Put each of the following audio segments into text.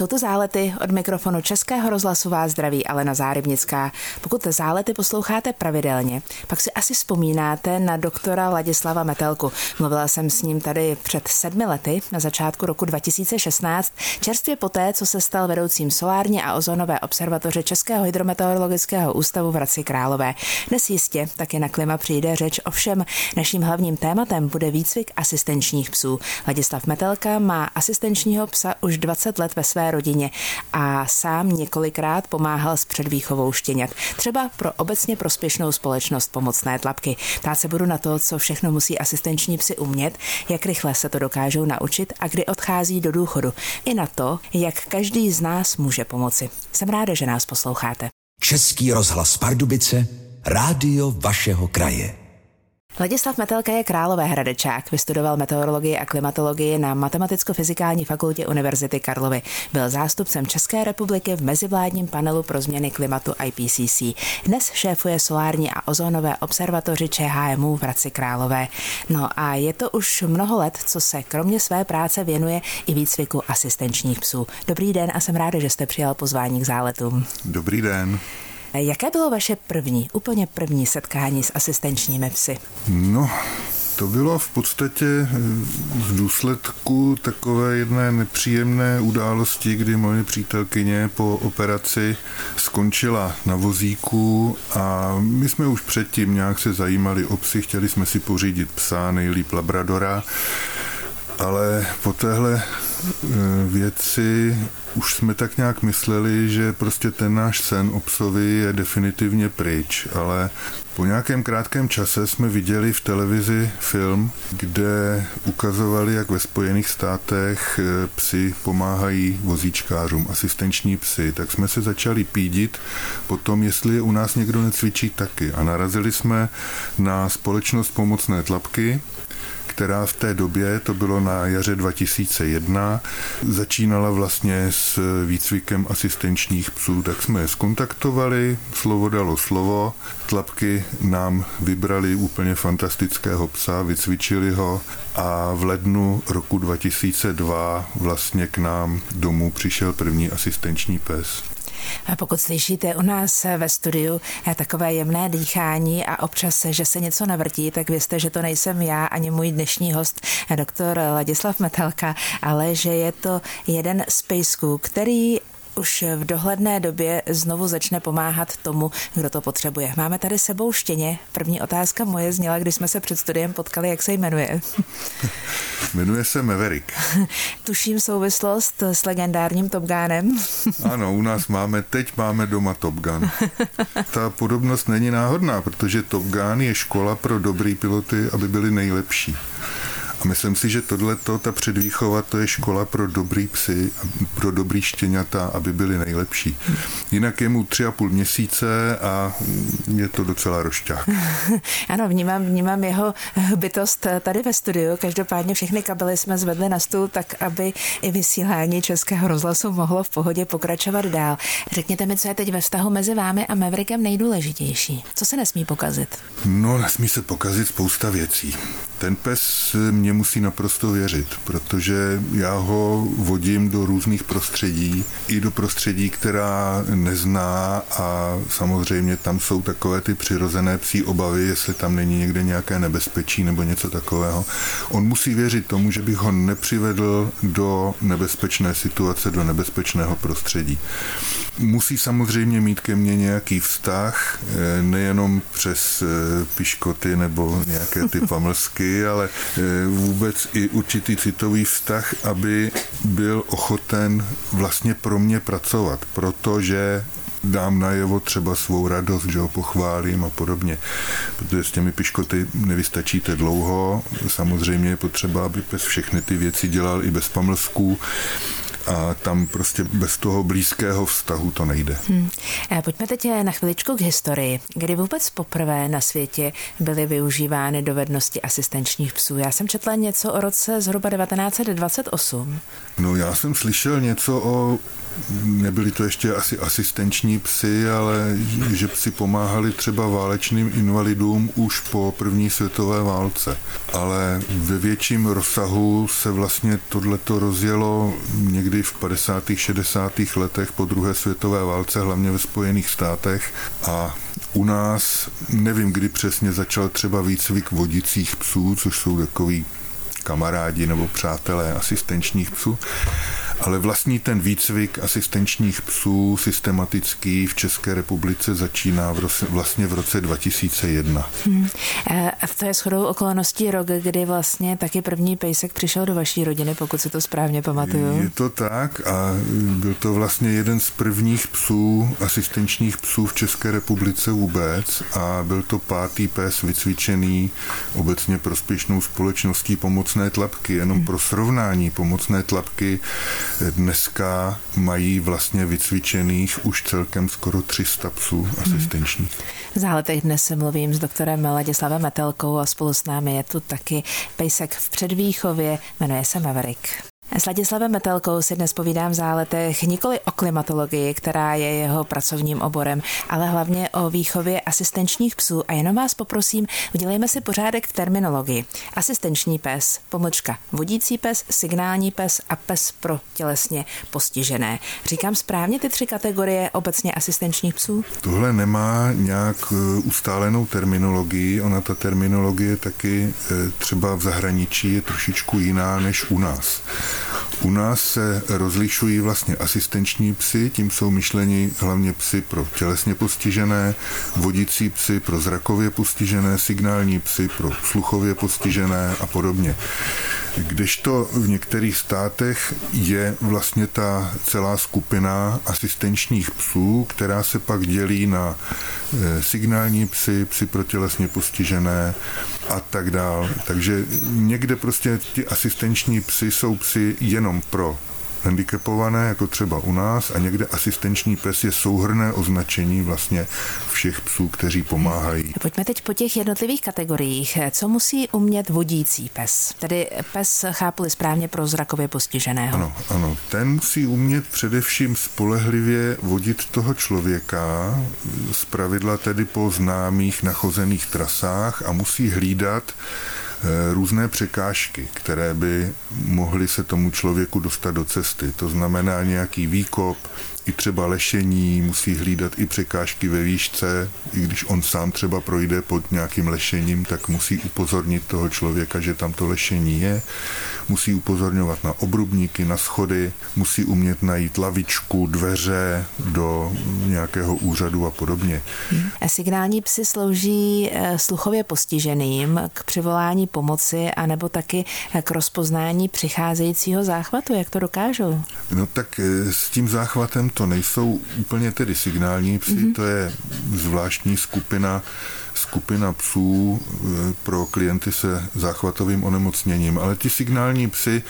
Jsou to zálety od mikrofonu Českého rozhlasu vás zdraví Alena Zárybnická. Pokud zálety posloucháte pravidelně, pak si asi vzpomínáte na doktora Ladislava Metelku. Mluvila jsem s ním tady před sedmi lety, na začátku roku 2016, čerstvě poté, co se stal vedoucím solární a ozonové observatoře Českého hydrometeorologického ústavu v Hradci Králové. Dnes jistě taky na klima přijde řeč, ovšem naším hlavním tématem bude výcvik asistenčních psů. Ladislav Metelka má asistenčního psa už 20 let ve své rodině a sám několikrát pomáhal s předvýchovou štěňat. Třeba pro obecně prospěšnou společnost pomocné tlapky. Ptát se budu na to, co všechno musí asistenční psy umět, jak rychle se to dokážou naučit a kdy odchází do důchodu. I na to, jak každý z nás může pomoci. Jsem ráda, že nás posloucháte. Český rozhlas Pardubice, rádio vašeho kraje. Ladislav Metelka je králové hradečák, vystudoval meteorologii a klimatologii na Matematicko-fyzikální fakultě Univerzity Karlovy. Byl zástupcem České republiky v mezivládním panelu pro změny klimatu IPCC. Dnes šéfuje solární a ozónové observatoři ČHMU v Hradci Králové. No a je to už mnoho let, co se kromě své práce věnuje i výcviku asistenčních psů. Dobrý den a jsem ráda, že jste přijal pozvání k záletům. Dobrý den. Jaké bylo vaše první, úplně první setkání s asistenčními psy? No, to bylo v podstatě eh, v důsledku takové jedné nepříjemné události, kdy moje přítelkyně po operaci skončila na vozíku a my jsme už předtím nějak se zajímali o psy, chtěli jsme si pořídit psa, nejlíp labradora, ale po téhle eh, věci už jsme tak nějak mysleli, že prostě ten náš sen o psovi je definitivně pryč, ale po nějakém krátkém čase jsme viděli v televizi film, kde ukazovali, jak ve Spojených státech eh, psy pomáhají vozíčkářům, asistenční psy, tak jsme se začali pídit po tom, jestli je u nás někdo necvičí taky. A narazili jsme na společnost pomocné tlapky, která v té době, to bylo na jaře 2001, začínala vlastně s výcvikem asistenčních psů, tak jsme je skontaktovali, slovo dalo slovo, tlapky nám vybrali úplně fantastického psa, vycvičili ho a v lednu roku 2002 vlastně k nám domů přišel první asistenční pes. Pokud slyšíte u nás ve studiu takové jemné dýchání a občas, že se něco navrtí, tak vězte, že to nejsem já ani můj dnešní host, doktor Ladislav Metelka, ale že je to jeden z pejsků, který už v dohledné době znovu začne pomáhat tomu, kdo to potřebuje. Máme tady sebou štěně. První otázka moje zněla, když jsme se před studiem potkali, jak se jmenuje. Jmenuje se Maverick. Tuším souvislost s legendárním Top Gunem. ano, u nás máme, teď máme doma Top Gun. Ta podobnost není náhodná, protože Top Gun je škola pro dobrý piloty, aby byli nejlepší. A myslím si, že tohle, ta předvýchova, to je škola pro dobrý psy, pro dobrý štěňata, aby byli nejlepší. Jinak je mu tři a půl měsíce a je to docela rošťák. Ano, vnímám, vnímám jeho bytost tady ve studiu. Každopádně všechny kabely jsme zvedli na stůl tak, aby i vysílání Českého rozhlasu mohlo v pohodě pokračovat dál. Řekněte mi, co je teď ve vztahu mezi vámi a Maverickem nejdůležitější. Co se nesmí pokazit? No, nesmí se pokazit spousta věcí. Ten pes mě musí naprosto věřit, protože já ho vodím do různých prostředí, i do prostředí, která nezná a samozřejmě tam jsou takové ty přirozené psí obavy, jestli tam není někde nějaké nebezpečí nebo něco takového. On musí věřit tomu, že bych ho nepřivedl do nebezpečné situace, do nebezpečného prostředí. Musí samozřejmě mít ke mně nějaký vztah, eh, nejenom přes eh, piškoty nebo nějaké ty pamlsky, ale eh, vůbec i určitý citový vztah, aby byl ochoten vlastně pro mě pracovat, protože dám najevo třeba svou radost, že ho pochválím a podobně. Protože s těmi piškoty nevystačíte dlouho. Samozřejmě je potřeba, aby pes všechny ty věci dělal i bez pamlsků a tam prostě bez toho blízkého vztahu to nejde. Hmm. Pojďme teď na chviličku k historii. Kdy vůbec poprvé na světě byly využívány dovednosti asistenčních psů? Já jsem četla něco o roce zhruba 1928. No já jsem slyšel něco o nebyli to ještě asi asistenční psy, ale že psi pomáhali třeba válečným invalidům už po první světové válce. Ale ve větším rozsahu se vlastně tohleto rozjelo někdy v 50. 60. letech po druhé světové válce, hlavně ve Spojených státech a u nás nevím, kdy přesně začal třeba výcvik vodicích psů, což jsou takový kamarádi nebo přátelé asistenčních psů, ale vlastní ten výcvik asistenčních psů systematický v České republice začíná v roce, vlastně v roce 2001. Hmm. A to je shodou okolností rok, kdy vlastně taky první pejsek přišel do vaší rodiny, pokud si to správně pamatuju. Je to tak a byl to vlastně jeden z prvních psů, asistenčních psů v České republice vůbec a byl to pátý pes vycvičený obecně prospěšnou společností pomocné tlapky. Jenom hmm. pro srovnání pomocné tlapky dneska mají vlastně vycvičených už celkem skoro 300 psů asistenčních. V záletech dnes se mluvím s doktorem Ladislavem Metelkou a spolu s námi je tu taky pejsek v předvýchově, jmenuje se Maverick. S Ladislavem Metelkou si dnes povídám v záletech nikoli o klimatologii, která je jeho pracovním oborem, ale hlavně o výchově asistenčních psů a jenom vás poprosím, udělejme si pořádek v terminologii. Asistenční pes, pomlčka, vodící pes, signální pes a pes pro tělesně postižené. Říkám správně ty tři kategorie obecně asistenčních psů? Tohle nemá nějak e, ustálenou terminologii, ona ta terminologie taky e, třeba v zahraničí je trošičku jiná než u nás. U nás se rozlišují vlastně asistenční psy, tím jsou myšleni hlavně psy pro tělesně postižené, vodící psy pro zrakově postižené, signální psy pro sluchově postižené a podobně. Kdežto v některých státech je vlastně ta celá skupina asistenčních psů, která se pak dělí na e, signální psy, psy pro tělesně postižené a tak dál. Takže někde prostě ti asistenční psy jsou psy jenom pro handicapované, jako třeba u nás, a někde asistenční pes je souhrné označení vlastně všech psů, kteří pomáhají. Pojďme teď po těch jednotlivých kategoriích. Co musí umět vodící pes? Tedy pes chápu správně pro zrakově postiženého. Ano, ano. Ten musí umět především spolehlivě vodit toho člověka, z pravidla tedy po známých nachozených trasách a musí hlídat různé překážky, které by mohly se tomu člověku dostat do cesty. To znamená nějaký výkop, i třeba lešení, musí hlídat i překážky ve výšce, i když on sám třeba projde pod nějakým lešením, tak musí upozornit toho člověka, že tam to lešení je, musí upozorňovat na obrubníky, na schody, musí umět najít lavičku, dveře do nějakého úřadu a podobně. Signální psy slouží eh, sluchově postiženým k přivolání pomoci anebo taky k rozpoznání přicházejícího záchvatu. Jak to dokážou? No tak eh, s tím záchvatem to nejsou úplně tedy signální psy, mm-hmm. to je zvláštní skupina skupina psů eh, pro klienty se záchvatovým onemocněním, ale ti signální psy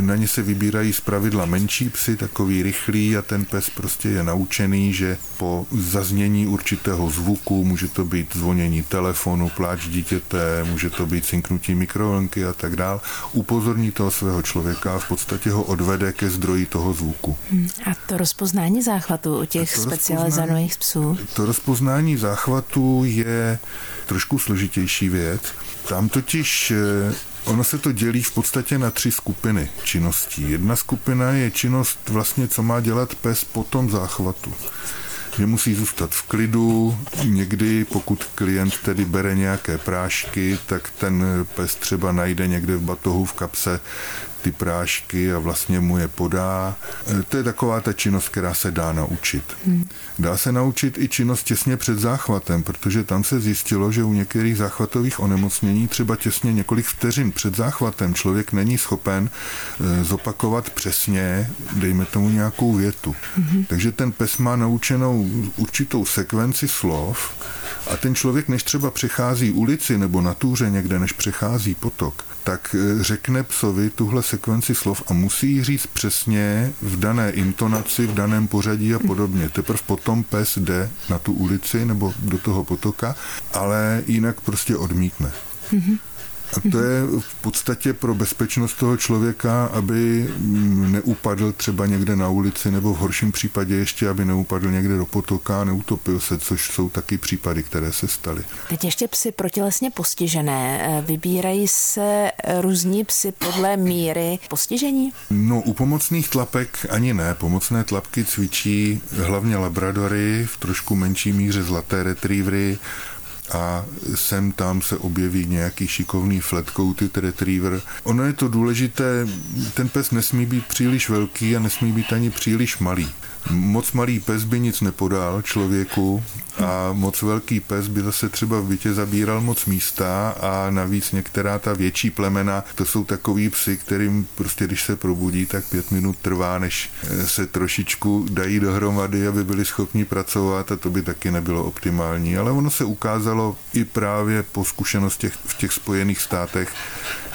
na ně se vybírají z pravidla menší psy, takový rychlý a ten pes prostě je naučený, že po zaznění určitého zvuku, může to být zvonění telefonu, pláč dítěte, může to být cinknutí mikrovlnky a tak dál, upozorní toho svého člověka a v podstatě ho odvede ke zdroji toho zvuku. Hmm. A to rozpoznání záchvatu u těch specializovaných psů? To rozpoznání záchvatu je trošku složitější věc. Tam totiž eh, Ono se to dělí v podstatě na tři skupiny činností. Jedna skupina je činnost vlastně, co má dělat pes po tom záchvatu že musí zůstat v klidu. Někdy, pokud klient tedy bere nějaké prášky, tak ten pes třeba najde někde v batohu v kapse ty prášky a vlastně mu je podá. E, to je taková ta činnost, která se dá naučit. Hmm. Dá se naučit i činnost těsně před záchvatem, protože tam se zjistilo, že u některých záchvatových onemocnění třeba těsně několik vteřin před záchvatem člověk není schopen e, zopakovat přesně, dejme tomu nějakou větu. Hmm. Takže ten pes má naučenou určitou sekvenci slov a ten člověk, než třeba přechází ulici nebo na túře někde, než přechází potok, tak e, řekne psovi tuhle sekvenci slov a musí ji říct přesně v dané intonaci, v daném pořadí a podobně. Teprve potom pes jde na tu ulici nebo do toho potoka, ale jinak prostě odmítne. Mm-hmm. A to je v podstatě pro bezpečnost toho člověka, aby neupadl třeba někde na ulici, nebo v horším případě ještě, aby neupadl někde do potoka a neutopil se, což jsou taky případy, které se staly. Teď ještě psy protilesně postižené. Vybírají se různí psy podle míry postižení? No, u pomocných tlapek ani ne. Pomocné tlapky cvičí hlavně labradory, v trošku menší míře zlaté retrievery, a sem tam se objeví nějaký šikovný flat-coated retriever. Ono je to důležité, ten pes nesmí být příliš velký a nesmí být ani příliš malý. Moc malý pes by nic nepodal člověku a moc velký pes by zase třeba v bytě zabíral moc místa a navíc některá ta větší plemena, to jsou takový psy, kterým prostě když se probudí, tak pět minut trvá, než se trošičku dají dohromady, aby byli schopni pracovat a to by taky nebylo optimální. Ale ono se ukázalo i právě po zkušenostech v těch Spojených státech,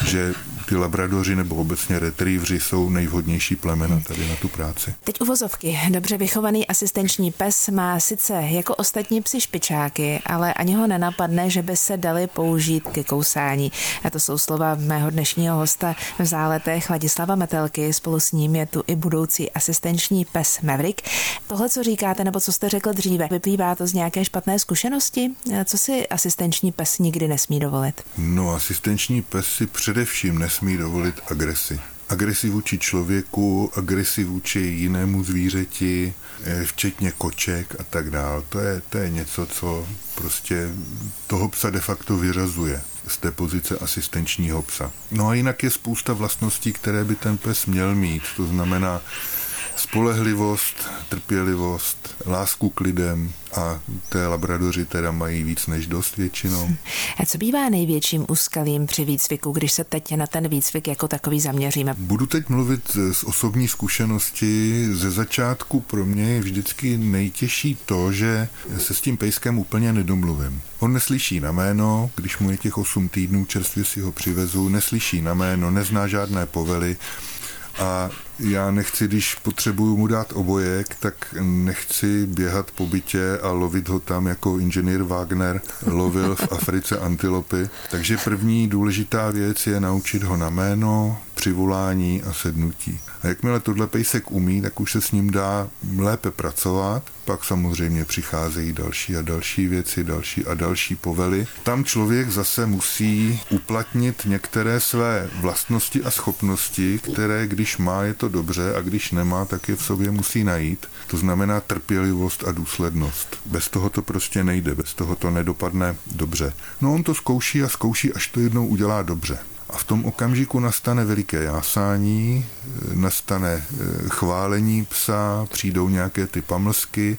že ty labradoři nebo obecně retrievři jsou nejvhodnější plemena tady na tu práci. Teď uvozovky. Dobře vychovaný asistenční pes má sice jako ostatní psi špičáky, ale ani ho nenapadne, že by se dali použít ke kousání. A to jsou slova mého dnešního hosta v záletech Ladislava Metelky. Spolu s ním je tu i budoucí asistenční pes Maverick. Tohle, co říkáte, nebo co jste řekl dříve, vyplývá to z nějaké špatné zkušenosti? Co si asistenční pes nikdy nesmí dovolit? No, asistenční pes si především nesmí dovolit agresi agresi vůči člověku, agresi vůči jinému zvířeti, eh, včetně koček a tak dále. To je, to je něco, co prostě toho psa de facto vyrazuje z té pozice asistenčního psa. No a jinak je spousta vlastností, které by ten pes měl mít. To znamená spolehlivost, trpělivost, lásku k lidem a té labradoři teda mají víc než dost většinou. A co bývá největším úskalím při výcviku, když se teď na ten výcvik jako takový zaměříme? Budu teď mluvit z osobní zkušenosti. Ze začátku pro mě je vždycky nejtěžší to, že se s tím pejskem úplně nedomluvím. On neslyší na jméno, když mu je těch 8 týdnů, čerstvě si ho přivezu, neslyší na jméno, nezná žádné povely a já nechci, když potřebuju mu dát obojek, tak nechci běhat po bytě a lovit ho tam jako inženýr Wagner lovil v Africe antilopy. Takže první důležitá věc je naučit ho na jméno, přivolání a sednutí. A jakmile tohle pejsek umí, tak už se s ním dá lépe pracovat. Pak samozřejmě přicházejí další a další věci, další a další povely. Tam člověk zase musí uplatnit některé své vlastnosti a schopnosti, které když má, je to dobře a když nemá, tak je v sobě musí najít. To znamená trpělivost a důslednost. Bez toho to prostě nejde, bez toho to nedopadne dobře. No on to zkouší a zkouší, až to jednou udělá dobře. A v tom okamžiku nastane veliké jásání, nastane eh, chválení psa, přijdou nějaké ty pamlsky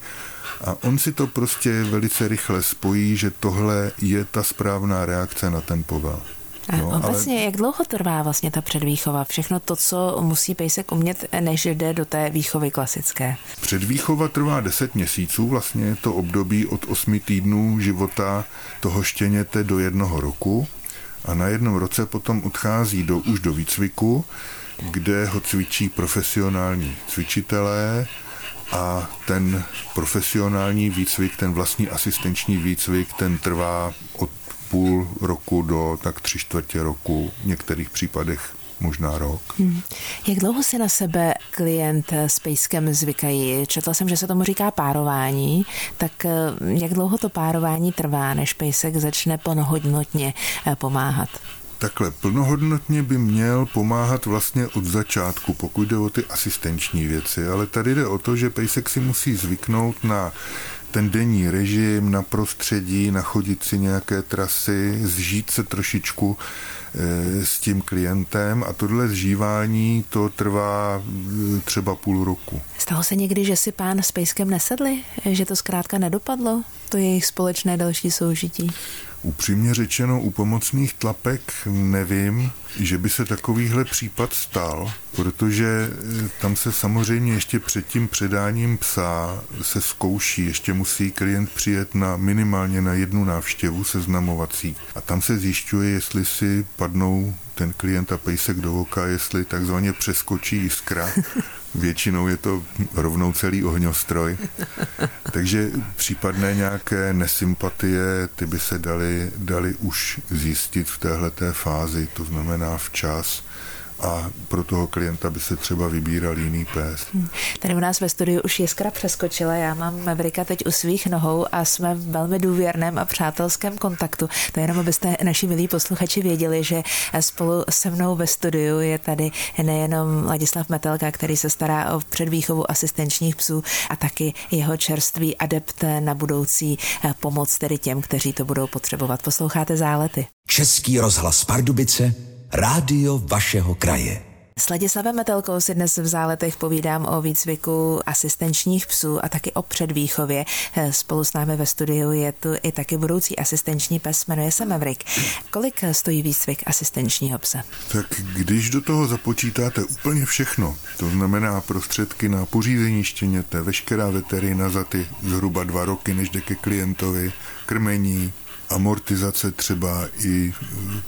a on si to prostě velice rychle spojí, že tohle je ta správná reakce na ten povel. A no, obecně, ale... jak dlouho trvá vlastně ta předvýchova? Všechno to, co musí pejsek umět, než jde do té výchovy klasické? Předvýchova trvá 10 měsíců, vlastně je to období od 8 týdnů života toho štěněte do jednoho roku a na jednom roce potom odchází do, už do výcviku, kde ho cvičí profesionální cvičitelé a ten profesionální výcvik, ten vlastní asistenční výcvik, ten trvá od půl roku do tak tři čtvrtě roku, v některých případech možná rok. Hmm. Jak dlouho si na sebe klient s pejskem zvykají? Četla jsem, že se tomu říká párování, tak eh, jak dlouho to párování trvá, než pejsek začne plnohodnotně eh, pomáhat? Takhle, plnohodnotně by měl pomáhat vlastně od začátku, pokud jde o ty asistenční věci, ale tady jde o to, že pejsek si musí zvyknout na ten denní režim, na prostředí, nachodit si nějaké trasy, zžít se trošičku Eh, s tím klientem a tohle zžívání to trvá eh, třeba půl roku. Stalo se někdy, že si pán s pejskem nesedli? Že to zkrátka nedopadlo? To je jejich společné další soužití? Upřímně řečeno, u pomocných tlapek nevím, že by se takovýhle případ stal, protože eh, tam se samozřejmě ještě před tím předáním psa se zkouší, ještě musí klient přijet na minimálně na jednu návštěvu seznamovací. A tam se zjišťuje, jestli si padnou ten klient a pejsek do oka, jestli takzvaně přeskočí jiskra Většinou je to rovnou celý ohňostroj. Takže případné nějaké nesympatie, ty by se dali, dali už zjistit v téhleté fázi, to znamená včas a pro toho klienta by se třeba vybíral jiný pes. Hmm. Tady u nás ve studiu už Jiskra přeskočila, já mám Maverika teď u svých nohou a jsme v velmi důvěrném a přátelském kontaktu. To jenom, abyste naši milí posluchači věděli, že spolu se mnou ve studiu je tady nejenom Ladislav Metelka, který se stará o předvýchovu asistenčních psů a taky jeho čerstvý adept na budoucí eh, pomoc tedy těm, kteří to budou potřebovat. Posloucháte zálety. Český rozhlas Pardubice Rádio vašeho kraje. S Ladislavem Metelkou si dnes v záletech povídám o výcviku asistenčních psů a taky o předvýchově. Spolu s námi ve studiu je tu i taky budoucí asistenční pes, jmenuje se Maverick. Kolik stojí výcvik asistenčního psa? Tak když do toho započítáte úplně všechno, to znamená prostředky na pořízení štěněte, veškerá veterina za ty zhruba dva roky, než jde ke klientovi, krmení, amortizace třeba i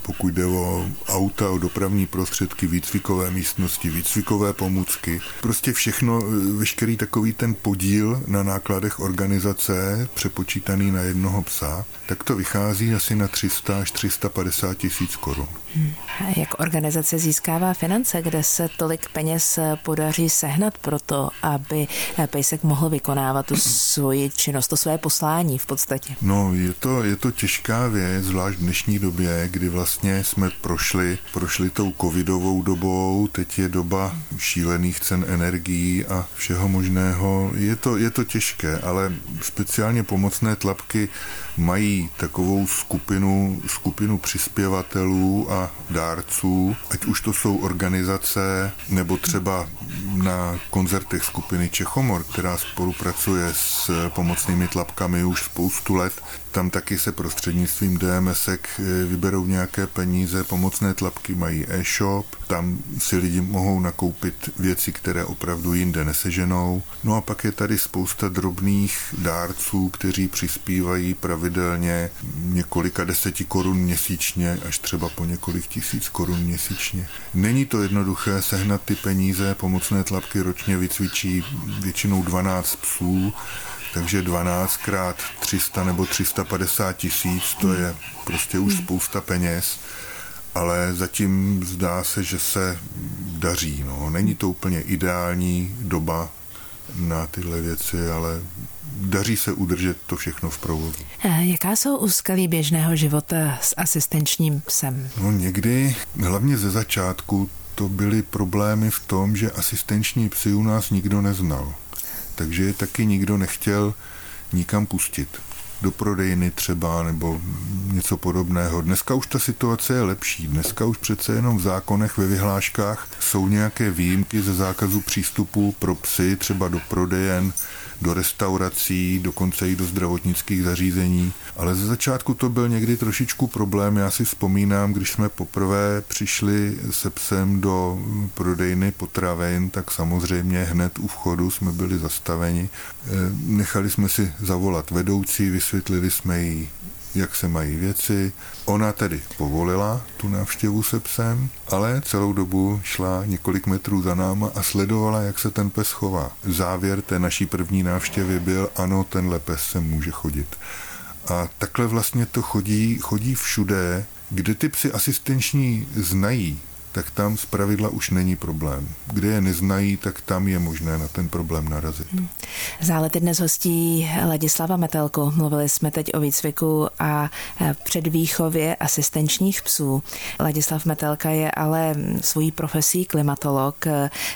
pokud jde o auta, o dopravní prostředky, výcvikové místnosti, výcvikové pomůcky. Prostě všechno, veškerý takový ten podíl na nákladech organizace přepočítaný na jednoho psa, tak to vychází asi na 300 až 350 tisíc korun. Jak organizace získává finance, kde se tolik peněz podaří sehnat pro to, aby Pejsek mohl vykonávat tu svoji činnost, to své poslání v podstatě? No, je to, je to těžká věc, zvlášť v dnešní době, kdy vlastně jsme prošli, prošli tou covidovou dobou, teď je doba šílených cen energií a všeho možného. Je to, je to těžké, ale speciálně pomocné tlapky mají takovou skupinu, skupinu přispěvatelů a dárců, ať už to jsou organizace nebo třeba na koncertech skupiny Čechomor, která spolupracuje s pomocnými tlapkami už spoustu let, tam taky se prostřednictvím DMSek eh, vyberou nějaké peníze, pomocné tlapky mají e-shop, tam si lidi mohou nakoupit věci, které opravdu jinde neseženou. No a pak je tady spousta drobných dárců, kteří přispívají pravidelně několika deseti korun měsíčně, až třeba po několik tisíc korun měsíčně. Není to jednoduché sehnat ty peníze, pomocné tlapky ročně vycvičí většinou 12 psů, takže 12 krát 300 nebo 350 tisíc, to je prostě už spousta peněz, ale zatím zdá se, že se daří. No. Není to úplně ideální doba na tyhle věci, ale daří se udržet to všechno v provozu. Jaká jsou úskalí běžného života s asistenčním psem? No někdy, hlavně ze začátku, to byly problémy v tom, že asistenční psy u nás nikdo neznal takže je taky nikdo nechtěl nikam pustit. Do prodejny třeba nebo něco podobného. Dneska už ta situace je lepší. Dneska už přece jenom v zákonech, ve vyhláškách jsou nějaké výjimky ze zákazu přístupu pro psy, třeba do prodejen, do restaurací, dokonce i do zdravotnických zařízení. Ale ze začátku to byl někdy trošičku problém. Já si vzpomínám, když jsme poprvé přišli se psem do prodejny potravin, tak samozřejmě hned u vchodu jsme byli zastaveni. Eh, nechali jsme si zavolat vedoucí, vysvětlili jsme jí jak se mají věci. Ona tedy povolila tu návštěvu se psem, ale celou dobu šla několik metrů za náma a sledovala, jak se ten pes chová. Závěr té naší první návštěvy byl, ano, tenhle pes se může chodit. A takhle vlastně to chodí, chodí všude, kde ty psy asistenční znají tak tam z pravidla už není problém. Kde je neznají, tak tam je možné na ten problém narazit. Hmm. Zálety dnes hostí Ladislava Metelku. Mluvili jsme teď o výcviku a předvýchově asistenčních psů. Ladislav Metelka je ale svojí profesí klimatolog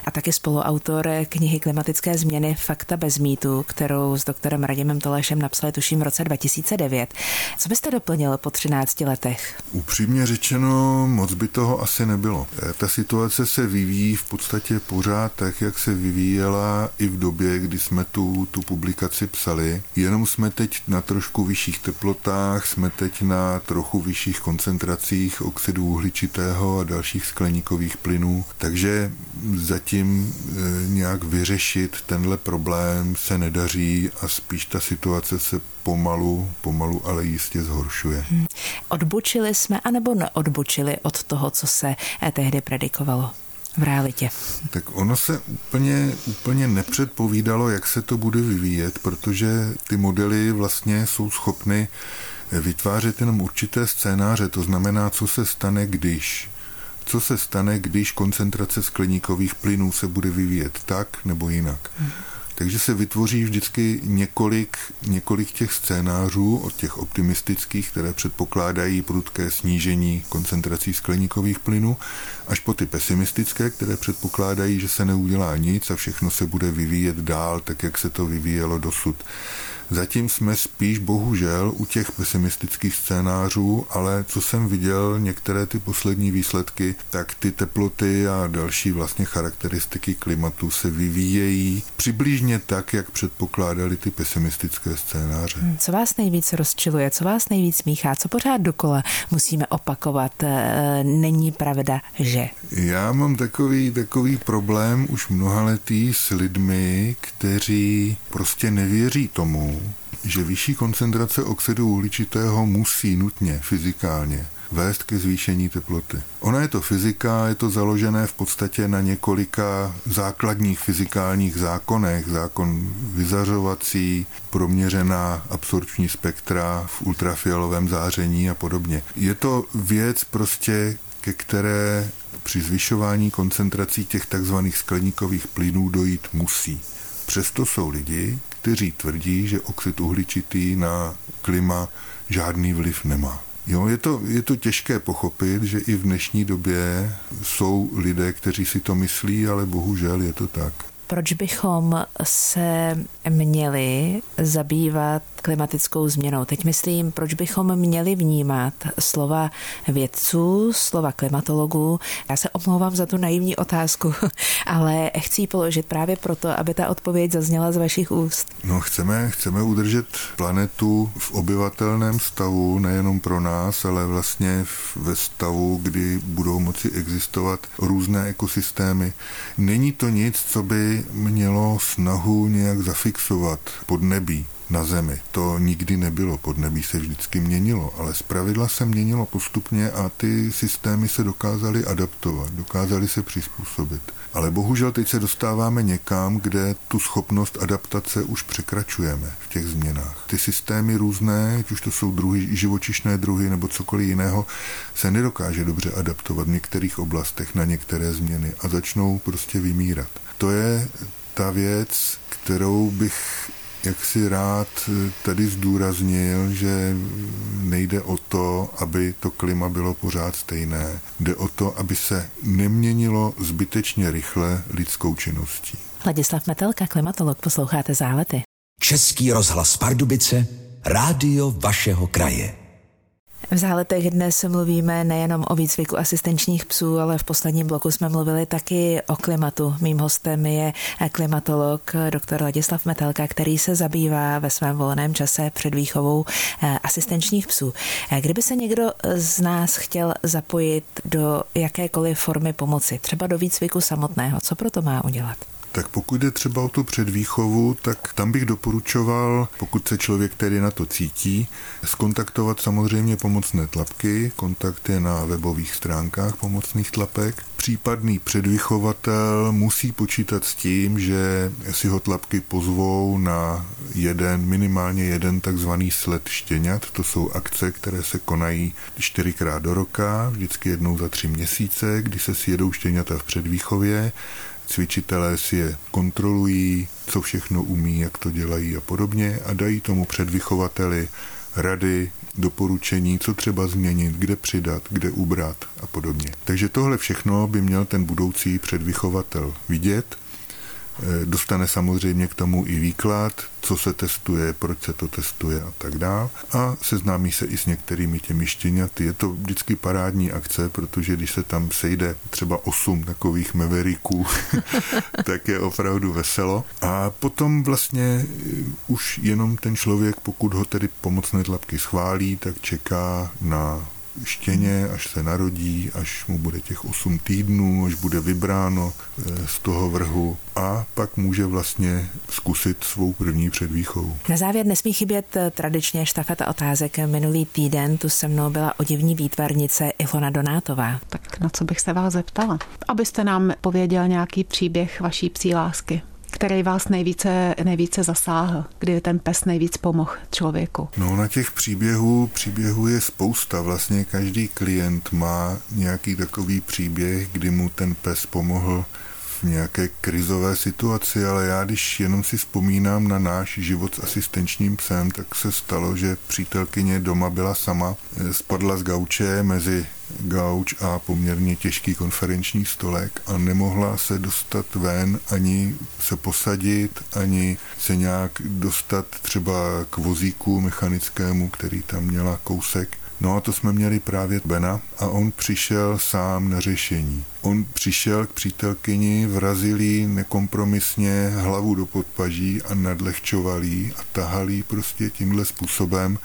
a taky spoluautor knihy Klimatické změny Fakta bez mýtu, kterou s doktorem Radimem Tolešem napsali tuším v roce 2009. Co byste doplnil po 13 letech? Upřímně řečeno, moc by toho asi nebylo. Ta situace se vyvíjí v podstatě pořád tak, jak se vyvíjela i v době, kdy jsme tu, tu publikaci psali. Jenom jsme teď na trošku vyšších teplotách, jsme teď na trochu vyšších koncentracích oxidu uhličitého a dalších skleníkových plynů, takže zatím e, nějak vyřešit tenhle problém se nedaří a spíš ta situace se pomalu, pomalu, ale jistě zhoršuje. Hmm. Odbočili jsme, anebo neodbočili od toho, co se tehdy predikovalo? v realitě? Tak ono se úplně, úplně nepředpovídalo, jak se to bude vyvíjet, protože ty modely vlastně jsou schopny vytvářet jenom určité scénáře, to znamená, co se stane, když. Co se stane, když koncentrace skleníkových plynů se bude vyvíjet tak nebo jinak. Hmm. Takže se vytvoří vždycky několik, několik těch scénářů od těch optimistických, které předpokládají prudké snížení koncentrací skleníkových plynů, až po ty pesimistické, které předpokládají, že se neudělá nic a všechno se bude vyvíjet dál, tak jak se to vyvíjelo dosud. Zatím jsme spíš bohužel u těch pesimistických scénářů, ale co jsem viděl, některé ty poslední výsledky, tak ty teploty a další vlastně charakteristiky klimatu se vyvíjejí přibližně tak, jak předpokládali ty pesimistické scénáře. Hmm, co vás nejvíc rozčiluje, co vás nejvíc míchá, co pořád dokola musíme opakovat? E, není pravda, že? Já mám takový, takový problém už mnoha letý s lidmi, kteří prostě nevěří tomu, že vyšší koncentrace oxidu uhličitého musí nutně fyzikálně vést ke zvýšení teploty. Ona je to fyzika, je to založené v podstatě na několika základních fyzikálních zákonech. Zákon vyzařovací, proměřená absorpční spektra v ultrafialovém záření a podobně. Je to věc prostě, ke které při zvyšování koncentrací těch takzvaných skleníkových plynů dojít musí. Přesto jsou lidi, kteří tvrdí, že oxid uhličitý na klima žádný vliv nemá. Jo, je to, je to těžké pochopit, že i v dnešní době jsou lidé, kteří si to myslí, ale bohužel je to tak proč bychom se měli zabývat klimatickou změnou. Teď myslím, proč bychom měli vnímat slova vědců, slova klimatologů. Já se omlouvám za tu naivní otázku, ale chci ji položit právě proto, aby ta odpověď zazněla z vašich úst. No, chceme, chceme udržet planetu v obyvatelném stavu, nejenom pro nás, ale vlastně ve stavu, kdy budou moci existovat různé ekosystémy. Není to nic, co by mělo snahu nějak zafixovat pod nebí na Zemi. To nikdy nebylo, podnebí se vždycky měnilo, ale zpravidla se měnilo postupně a ty systémy se dokázaly adaptovat, dokázaly se přizpůsobit. Ale bohužel teď se dostáváme někam, kde tu schopnost adaptace už překračujeme v těch změnách. Ty systémy různé, ať už to jsou druhy, živočišné druhy nebo cokoliv jiného, se nedokáže dobře adaptovat v některých oblastech na některé změny a začnou prostě vymírat. To je ta věc, kterou bych jak si rád tady zdůraznil, že nejde o to, aby to klima bylo pořád stejné. Jde o to, aby se neměnilo zbytečně rychle lidskou činností. Ladislav Metelka, klimatolog, posloucháte zálety. Český rozhlas Pardubice, rádio vašeho kraje. V záletech dnes mluvíme nejenom o výcviku asistenčních psů, ale v posledním bloku jsme mluvili taky o klimatu. Mým hostem je klimatolog dr. Ladislav Metelka, který se zabývá ve svém volném čase před výchovou eh, asistenčních psů. Eh, kdyby se někdo z nás chtěl zapojit do jakékoliv formy pomoci, třeba do výcviku samotného, co pro to má udělat? Tak pokud jde třeba o tu předvýchovu, tak tam bych doporučoval, pokud se člověk tedy na to cítí, skontaktovat samozřejmě pomocné tlapky. Kontakt je na webových stránkách pomocných tlapek. Případný předvychovatel musí počítat s tím, že si ho tlapky pozvou na jeden, minimálně jeden takzvaný sled štěňat. To jsou akce, které se konají čtyřikrát do roka, vždycky jednou za tři měsíce, kdy se sjedou štěňata v předvýchově cvičitelé si je kontrolují, co všechno umí, jak to dělají a podobně a dají tomu předvychovateli rady, doporučení, co třeba změnit, kde přidat, kde ubrat a podobně. Takže tohle všechno by měl ten budoucí předvychovatel vidět dostane samozřejmě k tomu i výklad, co se testuje, proč se to testuje a tak dále. A seznámí se i s některými těmi štěňaty. Je to vždycky parádní akce, protože když se tam sejde třeba osm takových meveriků, tak je opravdu veselo. A potom vlastně eh, už jenom ten člověk, pokud ho tedy pomocné tlapky schválí, tak čeká na štěně, až se narodí, až mu bude těch 8 týdnů, až bude vybráno eh, z toho vrhu a pak může vlastně zkusit svou první předvýchovu. Na závěr nesmí chybět eh, tradičně štafeta otázek. Minulý týden tu se mnou byla odivní výtvarnice Ilona Donátová. Tak na co bych se vás zeptala? Abyste nám pověděl nějaký příběh vaší psí lásky který vás nejvíce, nejvíce zasáhl, kdy ten pes nejvíc pomohl člověku? No na těch příběhů, příběhů je spousta. Vlastně každý klient má nějaký takový příběh, kdy mu ten pes pomohl v nějaké krizové situaci, ale já když jenom si vzpomínám na náš život s asistenčním psem, tak se stalo, že přítelkyně doma byla sama, eh, spadla z gauče mezi gauč a poměrně těžký konferenční stolek a nemohla se dostat ven, ani se posadit, ani se nějak dostat třeba k vozíku mechanickému, který tam měla kousek. No a to jsme měli právě Bena a on přišel sám na řešení. On přišel k přítelkyni, vrazil jí nekompromisně hlavu do podpaží a nadlehčoval jí a tahal jí prostě tímhle způsobem,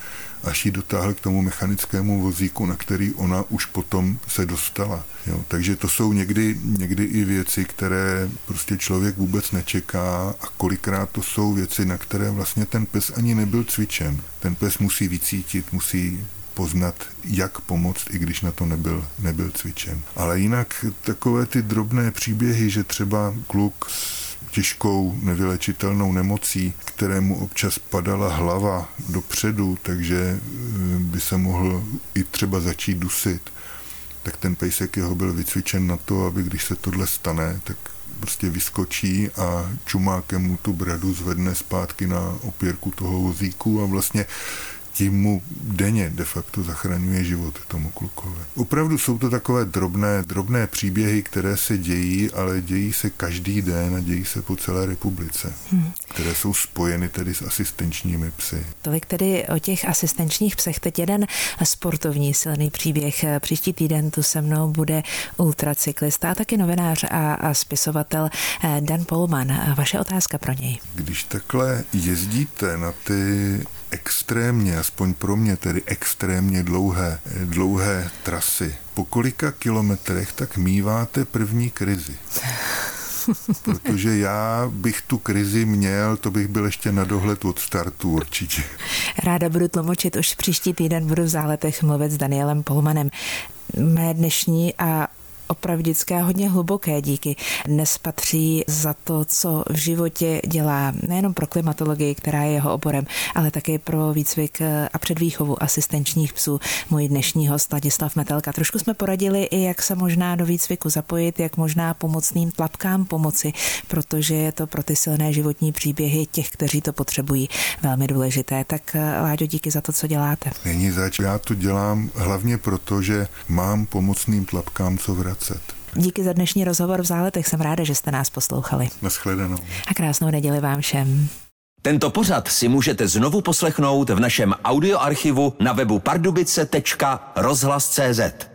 až ji dotáhl k tomu mechanickému vozíku, na který ona už potom se dostala. Jo, takže to jsou někdy, někdy i věci, které prostě člověk vůbec nečeká a kolikrát to jsou věci, na které vlastně ten pes ani nebyl cvičen. Ten pes musí vycítit, musí poznat, jak pomoct, i když na to nebyl, nebyl cvičen. Ale jinak takové ty drobné příběhy, že třeba kluk s těžkou nevylečitelnou nemocí, kterému občas padala hlava dopředu, takže eh, by se mohl i třeba začít dusit, tak ten pejsek jeho byl vycvičen na to, aby když se tohle stane, tak prostě vyskočí a čumákem mu tu bradu zvedne zpátky na opěrku toho vozíku a vlastně tím mu denně de facto zachraňuje život tomu klukovi. Opravdu jsou to takové drobné, drobné příběhy, které se dějí, ale dějí se každý den a dějí se po celé republice, hmm. které jsou spojeny tedy s asistenčními psy. Tolik tedy o těch asistenčních psech. Teď jeden sportovní silný příběh. Příští týden tu se mnou bude ultracyklista a taky novinář a, a spisovatel eh, Dan Polman. Vaše otázka pro něj. Když takhle jezdíte na ty extrémně, aspoň pro mě tedy extrémně dlouhé, dlouhé trasy. Po kolika kilometrech tak míváte první krizi? Protože já bych tu krizi měl, to bych byl ještě na dohled od startu určitě. Ráda budu tlumočit, už příští týden budu v záletech mluvit s Danielem Polmanem. Mé dnešní a opravdické a hodně hluboké díky. Dnes patří za to, co v životě dělá nejenom pro klimatologii, která je jeho oborem, ale také pro výcvik a předvýchovu asistenčních psů. Můj dnešní host Ladislav Metelka. Trošku jsme poradili i, jak se možná do výcviku zapojit, jak možná pomocným tlapkám pomoci, protože je to pro ty silné životní příběhy těch, kteří to potřebují, velmi důležité. Tak Láďo, díky za to, co děláte. Není zač. Já to dělám hlavně proto, že mám pomocným tlapkám co vrát vracet. Díky za dnešní rozhovor v Záletech. Jsem ráda, že jste nás poslouchali. Naschledanou. A krásnou neděli vám všem. Tento pořad si můžete znovu poslechnout v našem audioarchivu na webu pardubice.rozhlas.cz.